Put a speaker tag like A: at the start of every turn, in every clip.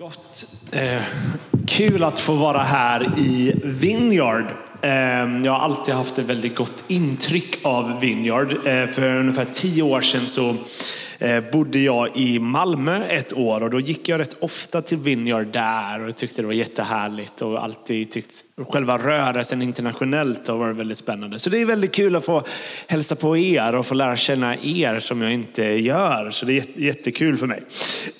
A: Gott. Eh, kul att få vara här i Vineyard. Eh, jag har alltid haft ett väldigt gott intryck av Vineyard. Eh, för ungefär tio år sedan så Eh, bodde jag i Malmö ett år och då gick jag rätt ofta till Vineyard där och tyckte det var jättehärligt och alltid tyckt själva rörelsen internationellt har varit väldigt spännande. Så det är väldigt kul att få hälsa på er och få lära känna er som jag inte gör. Så det är jättekul för mig.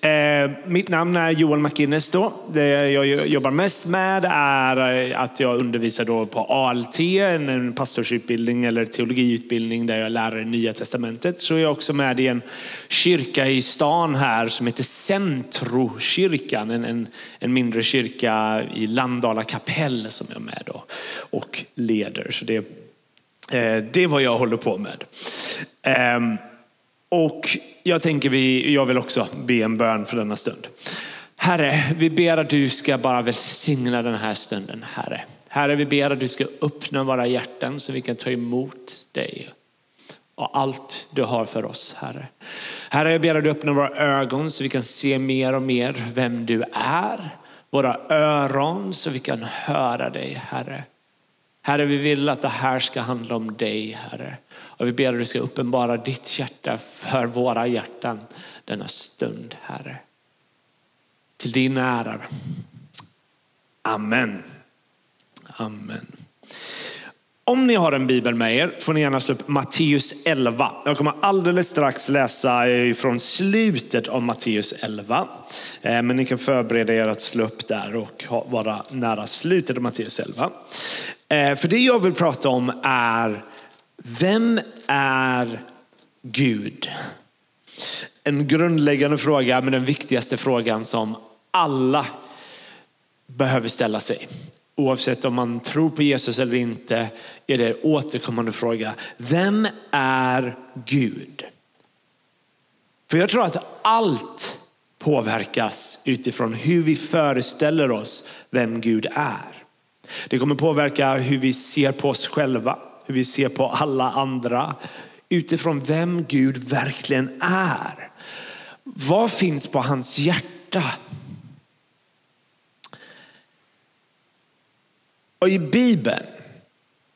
A: Eh, mitt namn är Joel McInnes då. Det jag jobbar mest med är eh, att jag undervisar då på ALT, en pastorsutbildning eller teologiutbildning där jag lär Nya Testamentet. Så jag är jag också med i en kyrka i stan här som heter Centrokyrkan, en, en, en mindre kyrka i Landala kapell som jag är med och, och leder. Så det, eh, det är vad jag håller på med. Eh, och jag tänker vi, jag vill också be en bön för denna stund. Herre, vi ber att du ska bara välsigna den här stunden, Herre. Herre, vi ber att du ska öppna våra hjärtan så vi kan ta emot dig och allt du har för oss, Herre. Herre, jag ber att du öppnar våra ögon så vi kan se mer och mer vem du är. Våra öron så vi kan höra dig, Herre. Herre, vi vill att det här ska handla om dig, Herre. Och vi ber att du ska uppenbara ditt hjärta för våra hjärtan denna stund, Herre. Till din ära. Amen. Amen. Om ni har en bibel med er får ni gärna slå upp Matteus 11. Jag kommer alldeles strax läsa från slutet av Matteus 11. Eh, men ni kan förbereda er att slå upp där och vara nära slutet av Matteus 11. Eh, för det jag vill prata om är, vem är Gud? En grundläggande fråga, men den viktigaste frågan som alla behöver ställa sig. Oavsett om man tror på Jesus eller inte är det en återkommande fråga. Vem är Gud? För jag tror att allt påverkas utifrån hur vi föreställer oss vem Gud är. Det kommer påverka hur vi ser på oss själva, hur vi ser på alla andra, utifrån vem Gud verkligen är. Vad finns på hans hjärta? Och i Bibeln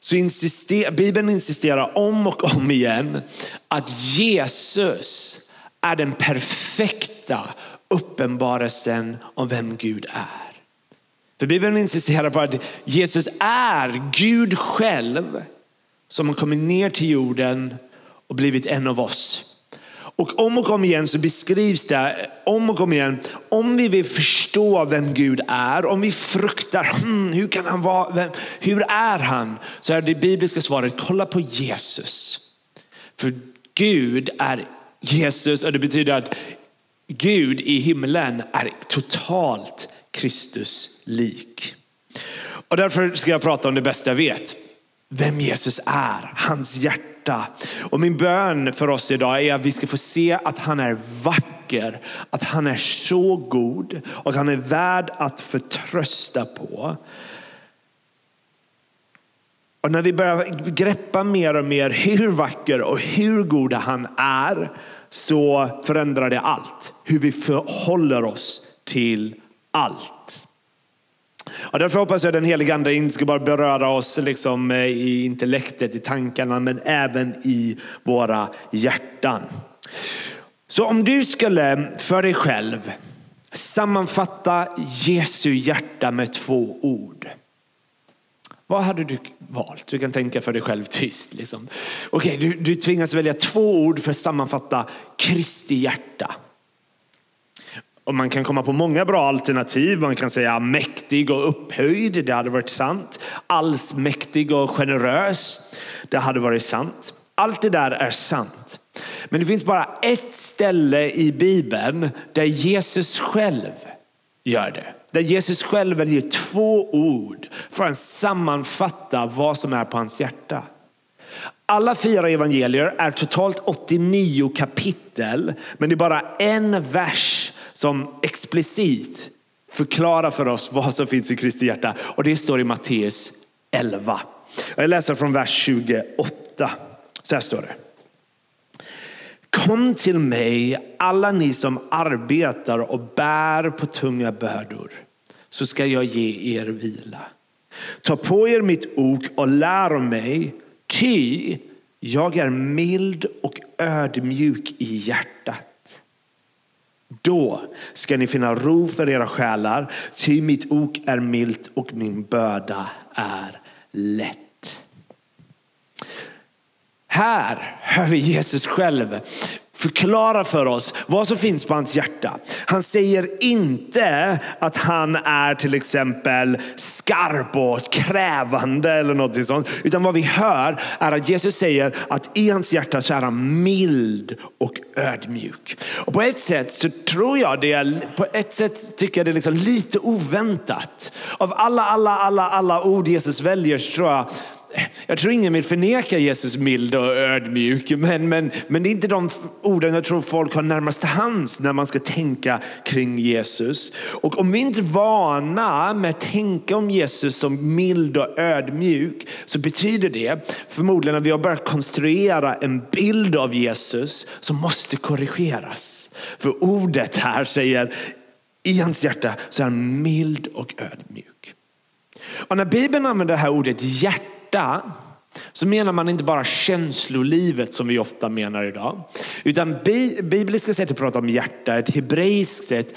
A: så insisterar Bibeln insisterar om och om igen att Jesus är den perfekta uppenbarelsen om vem Gud är. För Bibeln insisterar på att Jesus är Gud själv som har kommit ner till jorden och blivit en av oss. Och om och om igen så beskrivs det, om och om igen, om vi vill förstå vem Gud är, om vi fruktar, hmm, hur kan han vara, vem, hur är han? Så är det bibliska svaret, kolla på Jesus. För Gud är Jesus och det betyder att Gud i himlen är totalt Kristus lik. Och därför ska jag prata om det bästa jag vet. Vem Jesus är, hans hjärta hjärta. Och min bön för oss idag är att vi ska få se att han är vacker, att han är så god och han är värd att förtrösta på. Och när vi börjar greppa mer och mer hur vacker och hur god han är så förändrar det allt. Hur vi förhåller oss till allt. Och därför hoppas jag att den helige ande inte ska bara beröra oss liksom eh, i intellektet, i tankarna, men även i våra hjärtan. Så om du skulle för dig själv sammanfatta Jesu hjärta med två ord. Vad hade du valt? Du kan tänka för dig själv tyst. Liksom. Okej, du, du tvingas välja två ord för att sammanfatta Kristi hjärta. Och man kan komma på många bra alternativ. Man kan säga mäktig och upphöjd, det hade varit sant. Allsmäktig och generös, det hade varit sant. Allt det där är sant. Men det finns bara ett ställe i Bibeln där Jesus själv gör det. Där Jesus själv väljer två ord för att sammanfatta vad som är på hans hjärta. Alla fyra evangelier är totalt 89 kapitel, men det är bara en vers som explicit förklarar för oss vad som finns i Kristi hjärta. Och det står i Matteus 11. Jag läser från vers 28. Så här står det. Kom till mig, alla ni som arbetar och bär på tunga bördor, så ska jag ge er vila. Ta på er mitt ok och lär om mig, ty jag är mild och ödmjuk i hjärtat. Då ska ni finna ro för era själar, ty mitt ok är milt och min börda är lätt. Här hör vi Jesus själv förklara för oss vad som finns på hans hjärta. Han säger inte att han är till exempel skarp och krävande eller något sånt. Utan vad vi hör är att Jesus säger att i hans hjärta så är han mild och ödmjuk. Och på ett sätt så tror jag det är, på ett sätt tycker jag det är liksom lite oväntat. Av alla, alla, alla, alla ord Jesus väljer så tror jag jag tror ingen vill förneka Jesus mild och ödmjuk, men, men, men det är inte de orden jag tror folk har närmast till hands när man ska tänka kring Jesus. Och om vi inte är vana med att tänka om Jesus som mild och ödmjuk så betyder det förmodligen att vi har börjat konstruera en bild av Jesus som måste korrigeras. För ordet här säger i hans hjärta så är han mild och ödmjuk. Och när Bibeln använder det här ordet hjärta hjärta så menar man inte bara känslolivet som vi ofta menar idag. Utan bibliska sätt att prata om hjärta, ett hebreiskt sätt,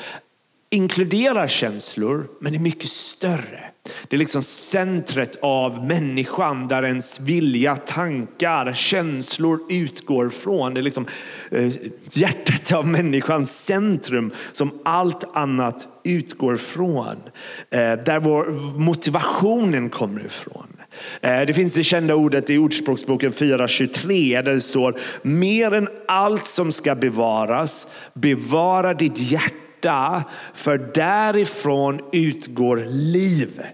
A: inkluderar känslor men är mycket större. Det är liksom centret av människan där ens vilja, tankar, känslor utgår från. Det är liksom eh, hjärtat av människans centrum som allt annat utgår från. Eh, där vår motivationen kommer ifrån. Eh, det finns det kända ordet i Ordspråksboken 4.23 där det står mer än allt som ska bevaras, bevara ditt hjärta för därifrån utgår livet.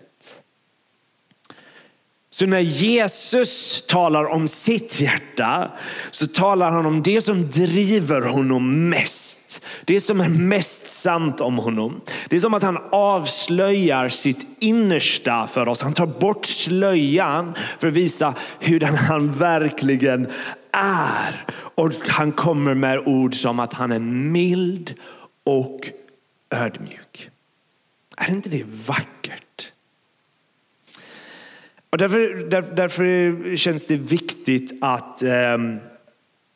A: Så när Jesus talar om sitt hjärta så talar han om det som driver honom mest. Det som är mest sant om honom. Det är som att han avslöjar sitt innersta för oss. Han tar bort slöjan för att visa hur han verkligen är. Och han kommer med ord som att han är mild och ödmjuk. Är inte det vackert? Och därför, där, därför känns det viktigt att eh,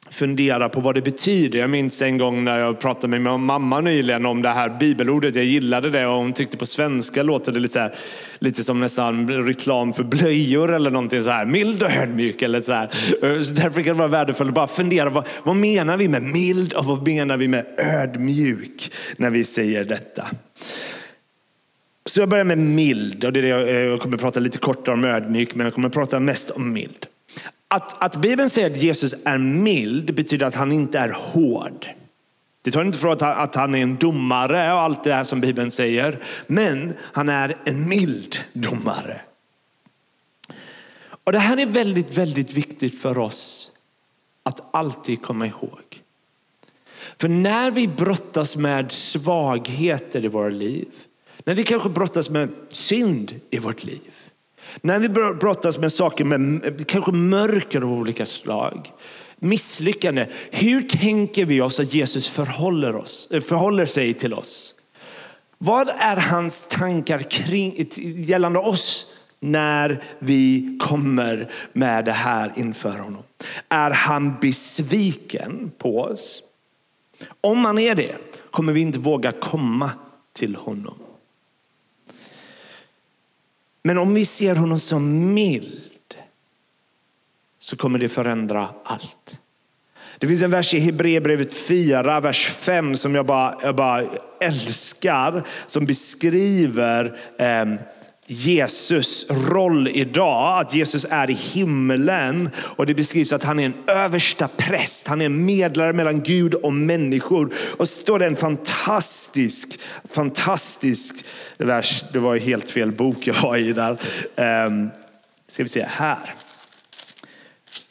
A: fundera på vad det betyder. Jag minns en gång när jag pratade med min mamma nyligen om det här bibelordet. Jag gillade det och hon tyckte på svenska låter det lite, så här, lite som nästan reklam för blöjor eller någonting så här. Mild och ödmjuk eller så här. Eh, så därför kan det vara värdefullt att bara fundera. Vad, vad menar vi med mild och vad menar vi med ödmjuk när vi säger detta? Så jag börjar med mild och det är det jag, eh, jag kommer prata lite kortare om ödmjuk, men jag kommer prata mest om mild. Att, att Bibeln säger att Jesus är mild betyder att han inte är hård. Det tar inte från att, att han är en domare och allt det här som Bibeln säger, men han är en mild domare. Och det här är väldigt, väldigt viktigt för oss att alltid komma ihåg. För när vi brottas med svagheter i våra liv, när vi kanske brottas med synd i vårt liv. När vi brottas med saker med kanske mörker av olika slag. Misslyckande. Hur tänker vi oss att Jesus förhåller, oss, eh, förhåller sig till oss? Vad är hans tankar kring, gällande oss när vi kommer med det här inför honom? Är han besviken på oss? Om han är det kommer vi inte våga komma till honom. Men om vi ser honom som mild så kommer det förändra allt. Det finns en vers i Hebreerbrevet 4, vers 5 som jag bara, jag bara älskar. Som beskriver eh, Jesus roll idag, att Jesus är i himlen och det beskrivs att han är en översta präst, han är en medlare mellan Gud och människor. Och så står det en fantastisk, fantastisk vers, det var ju helt fel bok jag var i där. Um, ska vi se här.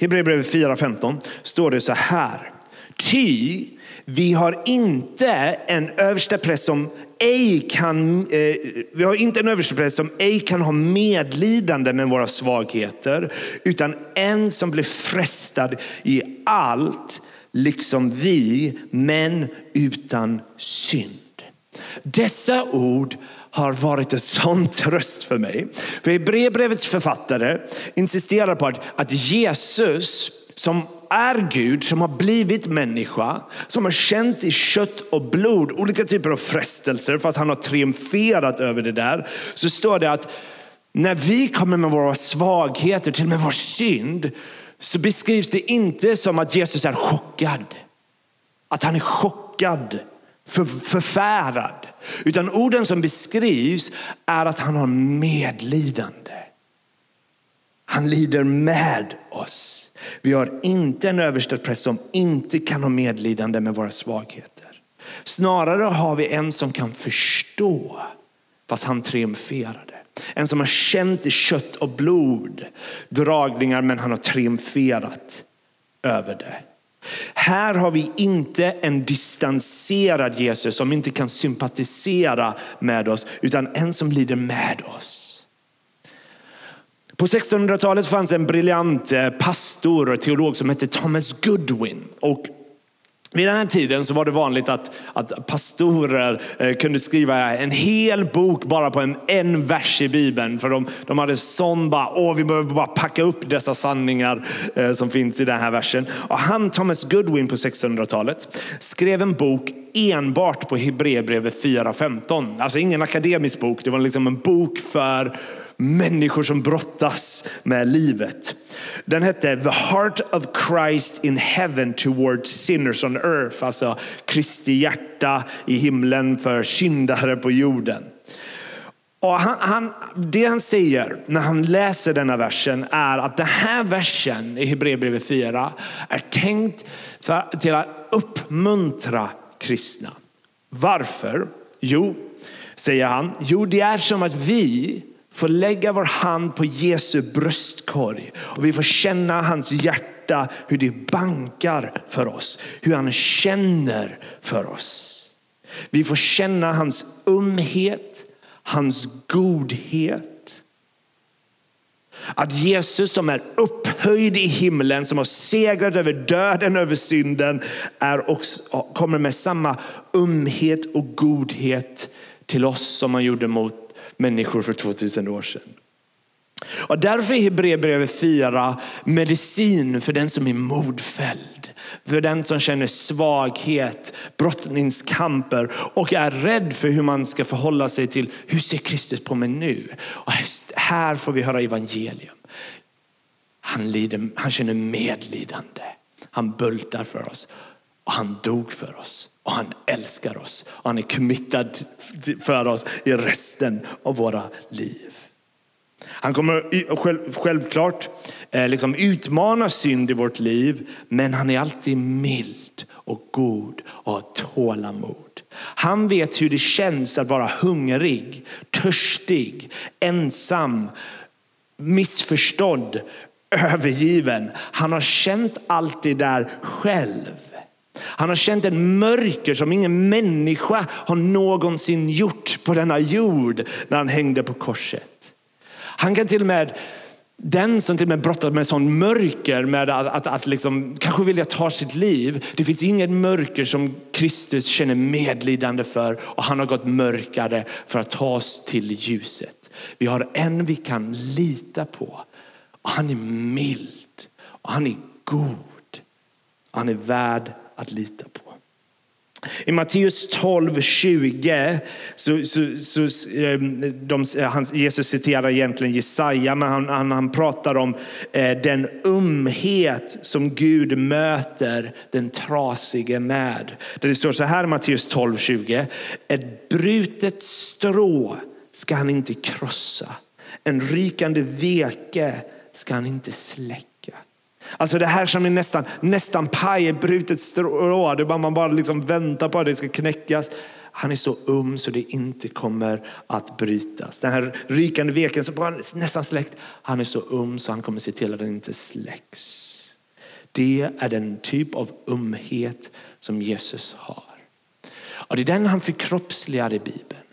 A: Hebreerbrevet 4.15 står det så här. Ty vi har inte en överstepräst som ej kan, eh, vi har inte en överstepräst som ej kan ha medlidande med våra svagheter, utan en som blir frestad i allt
B: liksom vi, men utan synd. Dessa ord har varit en sån tröst för mig. För Hebreerbrevets författare insisterar på att, att Jesus som är Gud, som har blivit människa, som har känt i kött och blod olika typer av frestelser, fast han har triumferat över det där, så står det att när vi kommer med våra svagheter, till och med vår synd, så beskrivs det inte som att Jesus är chockad. Att han är chockad, för, förfärad. Utan orden som beskrivs är att han har medlidande. Han lider med oss. Vi har inte en överstepräst som inte kan ha medlidande med våra svagheter. Snarare har vi en som kan förstå, fast han triumferade. En som har känt i kött och blod dragningar, men han har triumferat över det. Här har vi inte en distanserad Jesus som inte kan sympatisera med oss, utan en som lider med oss. På 1600-talet fanns en briljant eh, pastor och teolog som hette Thomas Goodwin. Och vid den här tiden så var det vanligt att, att pastorer eh, kunde skriva en hel bok bara på en, en vers i Bibeln. För de, de hade sån bara, åh vi behöver bara packa upp dessa sanningar eh, som finns i den här versen. Och han, Thomas Goodwin på 1600-talet, skrev en bok enbart på Hebreerbrevet 4.15. Alltså ingen akademisk bok, det var liksom en bok för människor som brottas med livet. Den hette The Heart of Christ in Heaven Towards Sinners on Earth. Alltså Kristi hjärta i himlen för syndare på jorden. Och han, han, det han säger när han läser denna versen är att den här versen i Hebreerbrevet 4 är tänkt för, till att uppmuntra kristna. Varför? Jo, säger han, jo det är som att vi får lägga vår hand på Jesu bröstkorg och vi får känna hans hjärta, hur det bankar för oss, hur han känner för oss. Vi får känna hans umhet, hans godhet. Att Jesus som är upphöjd i himlen, som har segrat över döden, över synden, är också, kommer med samma umhet och godhet till oss som han gjorde mot människor för 2000 år sedan. Och därför är Hebreerbrevet 4 medicin för den som är modfälld. För den som känner svaghet, brottningskamper och är rädd för hur man ska förhålla sig till hur ser Kristus på mig nu? Och här får vi höra evangelium. Han, lider, han känner medlidande. Han bultar för oss och han dog för oss och han älskar oss och han är committad för oss i resten av våra liv. Han kommer självklart eh, liksom utmana synd i vårt liv, men han är alltid mild och god och har tålamod. Han vet hur det känns att vara hungrig, törstig, ensam, missförstådd, övergiven. Han har känt allt det där själv. Han har känt en mörker som ingen människa har någonsin gjort på denna jord när han hängde på korset. Han kan till och med, den som till och med brottas med sån mörker med att, att, att liksom, kanske vilja ta sitt liv. Det finns inget mörker som Kristus känner medlidande för och han har gått mörkare för att ta oss till ljuset. Vi har en vi kan lita på och han är mild och han är god. Han är värd att lita på. I Matteus 12, 20 så, så, så ehm, de, eh, han, Jesus citerar egentligen Jesaja, men han, han, han pratar om eh, den umhet som Gud möter den trasige med. Där det står så här i Matteus 12, 20. Ett brutet strå ska han inte krossa. En rykande veke ska han inte släcka. Alltså det här som är nästan, nästan paj, brutet strå. Det bara, man bara liksom väntar på att det ska knäckas. Han är så um så det inte kommer att brytas. Den här rykande veken som bara nästan släckt. Han är så um så han kommer se till att den inte släcks. Det är den typ av umhet som Jesus har. Och det är den han förkroppsligar i Bibeln.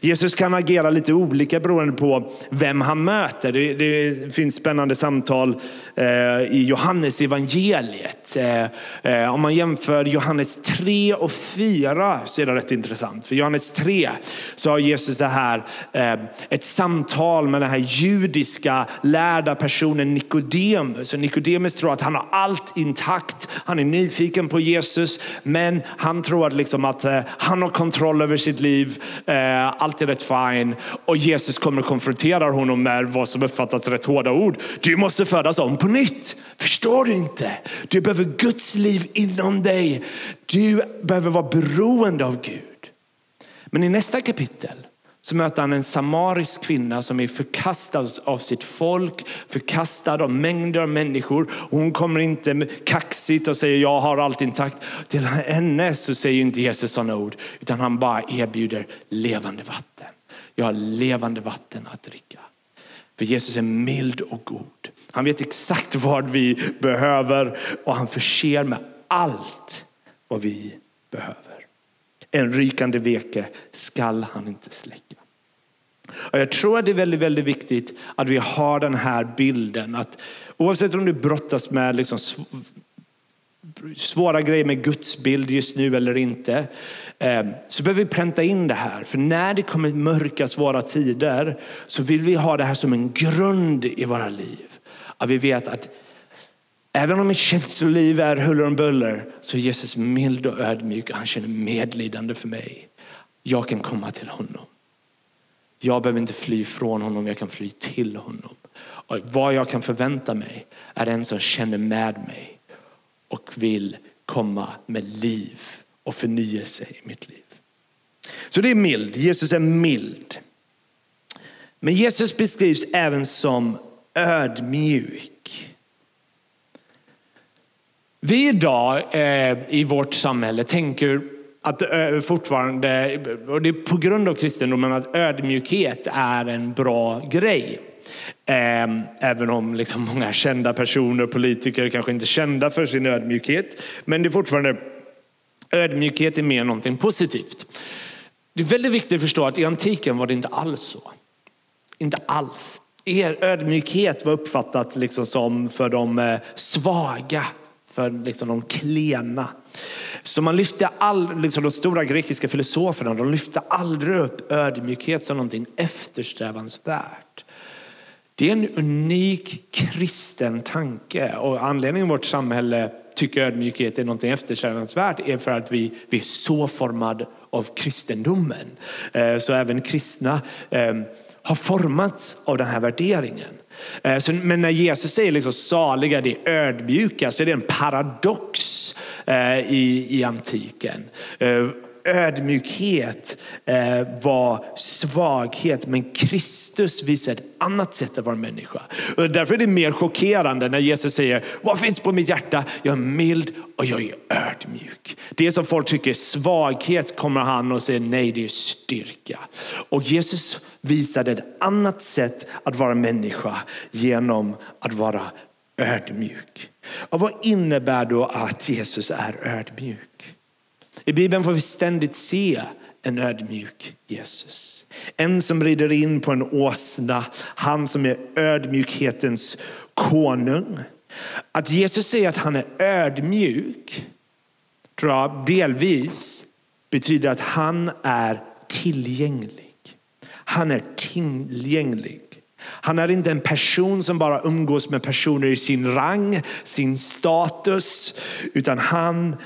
B: Jesus kan agera lite olika beroende på vem han möter. Det, det finns spännande samtal eh, i Johannes evangeliet. Eh, eh, om man jämför Johannes 3 och 4 så är det rätt intressant. För Johannes 3 så har Jesus det här, eh, ett samtal med den här judiska lärda personen Nikodemus. Nikodemus tror att han har allt intakt. Han är nyfiken på Jesus, men han tror att, liksom att eh, han har kontroll över sitt liv. Eh, allt är rätt fine. Och Jesus kommer och konfronterar honom med vad som uppfattas rätt hårda ord. Du måste födas om på nytt. Förstår du inte? Du behöver Guds liv inom dig. Du behöver vara beroende av Gud. Men i nästa kapitel så möter han en samarisk kvinna som är förkastad av sitt folk, förkastad av mängder av människor. Hon kommer inte kaxigt och säger jag har allt intakt. Till henne så säger inte Jesus sådana ord, utan han bara erbjuder levande vatten. Jag har levande vatten att dricka. För Jesus är mild och god. Han vet exakt vad vi behöver och han förser med allt vad vi behöver. En rykande veke skall han inte släcka. Och jag tror att det är väldigt, väldigt viktigt att vi har den här bilden. Att oavsett om du brottas med liksom svåra grejer med Guds bild just nu eller inte, eh, så behöver vi pränta in det här. För när det kommer mörka, svåra tider så vill vi ha det här som en grund i våra liv. Att vi vet att Även om mitt känsloliv är huller om buller så är Jesus mild och ödmjuk och han känner medlidande för mig. Jag kan komma till honom. Jag behöver inte fly från honom, jag kan fly till honom. Och vad jag kan förvänta mig är en som känner med mig och vill komma med liv och förnyelse i mitt liv. Så det är mild, Jesus är mild. Men Jesus beskrivs även som ödmjuk. Vi idag eh, i vårt samhälle tänker att eh, fortfarande, och det är på grund av kristendomen, att ödmjukhet är en bra grej. Ehm, även om liksom många kända personer, politiker kanske inte är kända för sin ödmjukhet. Men det är fortfarande, ödmjukhet är mer någonting positivt. Det är väldigt viktigt att förstå att i antiken var det inte alls så. Inte alls. Er ödmjukhet var uppfattat liksom som för de eh, svaga, för liksom de klena. Så man lyfte all, liksom de stora grekiska filosoferna, de lyfte aldrig upp ödmjukhet som någonting eftersträvansvärt. Det är en unik kristen tanke och anledningen till vårt samhälle tycker ödmjukhet är någonting eftersträvansvärt är för att vi, vi är så formade av kristendomen. Eh, så även kristna eh, har formats av den här värderingen. Eh, men när Jesus säger liksom saliga de ödmjuka så är det en paradox eh, i, i antiken. Eh, ödmjukhet eh, var svaghet, men Kristus visar ett annat sätt att vara människa. Och därför är det mer chockerande när Jesus säger, vad finns på mitt hjärta? Jag är mild och jag är ödmjuk. Det som folk tycker är svaghet kommer han och säger, nej det är styrka. Och Jesus visade ett annat sätt att vara människa genom att vara ödmjuk. Och vad innebär då att Jesus är ödmjuk? I Bibeln får vi ständigt se en ödmjuk Jesus. En som rider in på en åsna, han som är ödmjukhetens konung. Att Jesus säger att han är ödmjuk tror jag delvis betyder att han är tillgänglig. Han är tillgänglig. Han är inte en person som bara umgås med personer i sin rang, sin status, utan han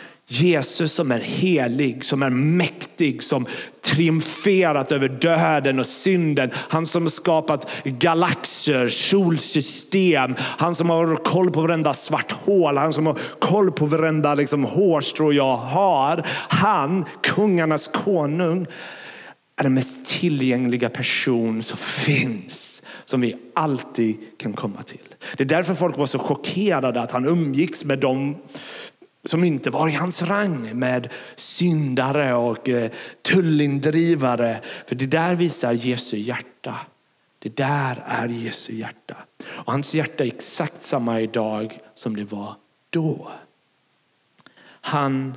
B: Jesus som är helig, som är mäktig, som triumferat över döden och synden. Han som har skapat galaxer, solsystem. Han som har koll på varenda svart hål. Han som har koll på varenda liksom, hårstrå jag har. Han, kungarnas konung, är den mest tillgängliga person som finns. Som vi alltid kan komma till. Det är därför folk var så chockerade att han umgicks med dem som inte var i hans rang med syndare och eh, tullindrivare. För det där visar Jesu hjärta. Det där är Jesu hjärta. Och hans hjärta är exakt samma idag som det var då. Han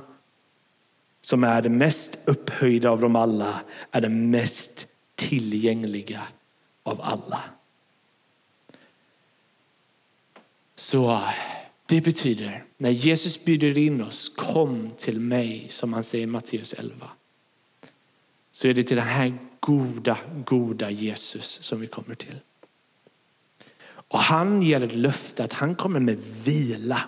B: som är den mest upphöjda av dem alla är den mest tillgängliga av alla. Så det betyder, när Jesus bjuder in oss, kom till mig, som han säger i Matteus 11. Så är det till den här goda, goda Jesus som vi kommer till. Och han ger ett löfte att han kommer med vila.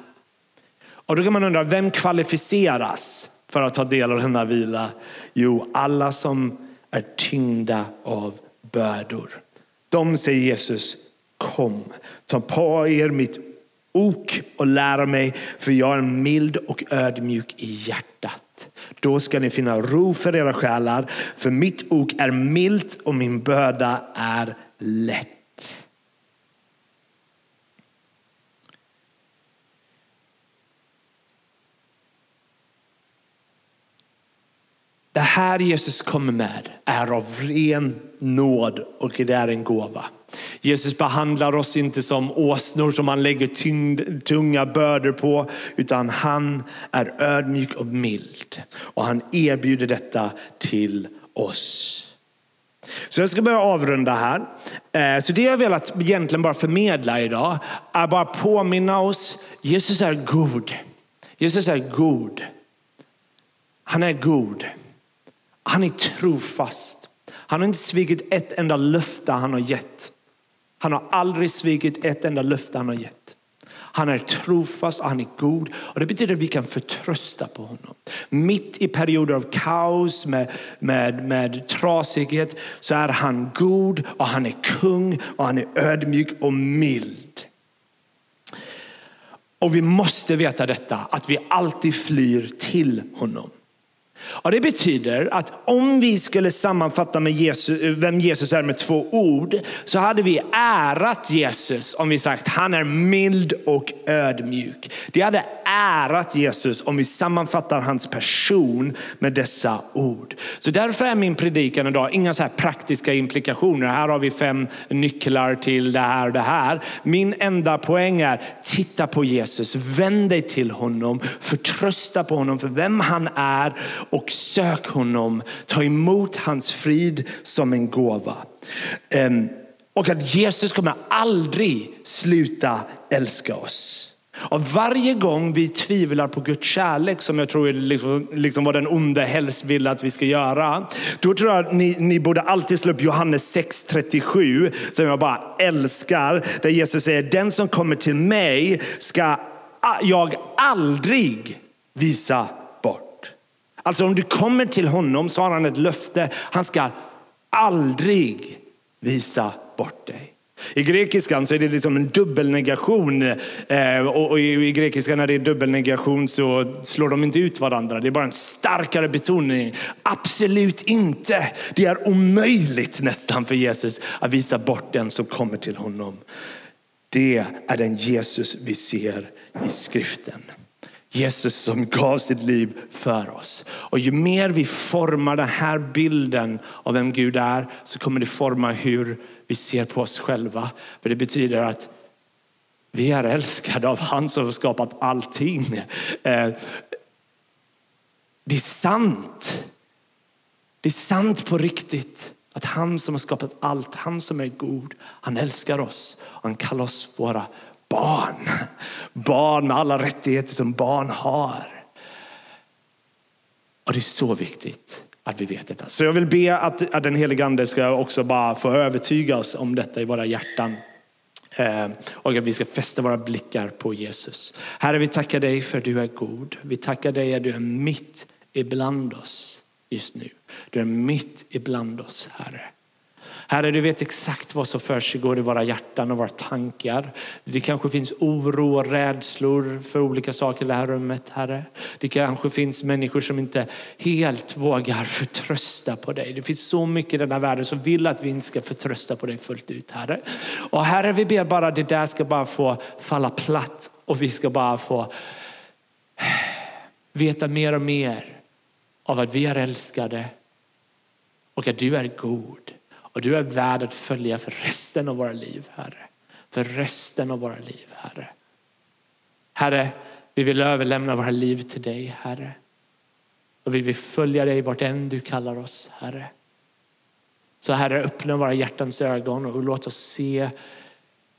B: Och då kan man undra, vem kvalificeras för att ta del av denna vila? Jo, alla som är tyngda av bördor. De säger Jesus, kom, ta på er mitt ok och lära mig, för jag är mild och ödmjuk i hjärtat. Då ska ni finna ro för era själar, för mitt ok är milt och min börda är lätt. Det här Jesus kommer med är av ren nåd och det är en gåva. Jesus behandlar oss inte som åsnor som han lägger tyngd, tunga bördor på, utan han är ödmjuk och mild. Och han erbjuder detta till oss. Så jag ska börja avrunda här. Eh, så det jag velat egentligen bara förmedla idag är bara påminna oss, Jesus är god. Jesus är god. Han är god. Han är trofast. Han har inte svikit ett enda löfte han har gett. Han har aldrig svikit ett enda löfte han har gett. Han är trofast och han är god. Och det betyder att vi kan förtrösta på honom. Mitt i perioder av kaos med, med, med trasighet så är han god och han är kung och han är ödmjuk och mild. Och vi måste veta detta, att vi alltid flyr till honom. Och det betyder att om vi skulle sammanfatta med Jesus, vem Jesus är med två ord så hade vi ärat Jesus om vi sagt han är mild och ödmjuk. Det hade ärat Jesus om vi sammanfattar hans person med dessa ord. Så därför är min predikan idag inga så här praktiska implikationer. Här har vi fem nycklar till det här och det här. Min enda poäng är titta på Jesus, vänd dig till honom, förtrösta på honom för vem han är och sök honom. Ta emot hans frid som en gåva. Ehm, och att Jesus kommer aldrig sluta älska oss. Och varje gång vi tvivlar på Guds kärlek, som jag tror är liksom, liksom vad den onde helst vill att vi ska göra, då tror jag att ni, ni borde alltid slå upp Johannes 6.37, som jag bara älskar, där Jesus säger, den som kommer till mig ska jag aldrig visa bort. Alltså om du kommer till honom så har han ett löfte, han ska aldrig visa bort dig. I grekiskan så är det liksom en dubbelnegation. Eh, och i grekiskan när det är dubbelnegation så slår de inte ut varandra. Det är bara en starkare betoning. Absolut inte. Det är omöjligt nästan för Jesus att visa bort den som kommer till honom. Det är den Jesus vi ser i skriften. Jesus som gav sitt liv för oss. Och ju mer vi formar den här bilden av vem Gud är så kommer det forma hur vi ser på oss själva. För det betyder att vi är älskade av han som har skapat allting. Eh, det är sant. Det är sant på riktigt att han som har skapat allt, han som är god, han älskar oss. Han kallar oss våra barn. Barn med alla rättigheter som barn har. Och det är så viktigt att vi vet detta. Så jag vill be att, att den helige ande ska också bara få övertyga oss om detta i våra hjärtan. Eh, och att vi ska fästa våra blickar på Jesus. Herre, vi tackar dig för att du är god. Vi tackar dig att du är mitt ibland oss just nu. Du är mitt ibland oss, Herre. Herre, du vet exakt vad som försiggår i våra hjärtan och våra tankar. Det kanske finns oro och rädslor för olika saker i det här rummet, Herre. Det kanske finns människor som inte helt vågar förtrösta på dig. Det finns så mycket i den här världen som vill att vi inte ska förtrösta på dig fullt ut, Herre. Och Herre, vi ber bara att det där ska bara få falla platt och vi ska bara få veta mer och mer av att vi är älskade och att du är god. Och du är värd att följa för resten av våra liv, Herre. För resten av våra liv, Herre. Herre, vi vill överlämna våra liv till dig, Herre. Och vi vill följa dig vart än du kallar oss, Herre. Så Herre, öppna våra hjärtans ögon och låt oss se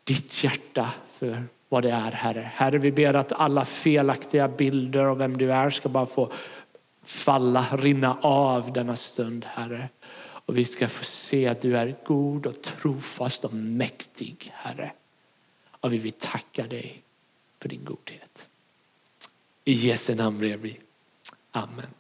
B: ditt hjärta för vad det är, Herre. Herre, vi ber att alla felaktiga bilder av vem du är ska bara få falla, rinna av denna stund, Herre. Och vi ska få se att du är god och trofast och mäktig, Herre. Och vi vill tacka dig för din godhet. I Jesu namn ber vi. Amen.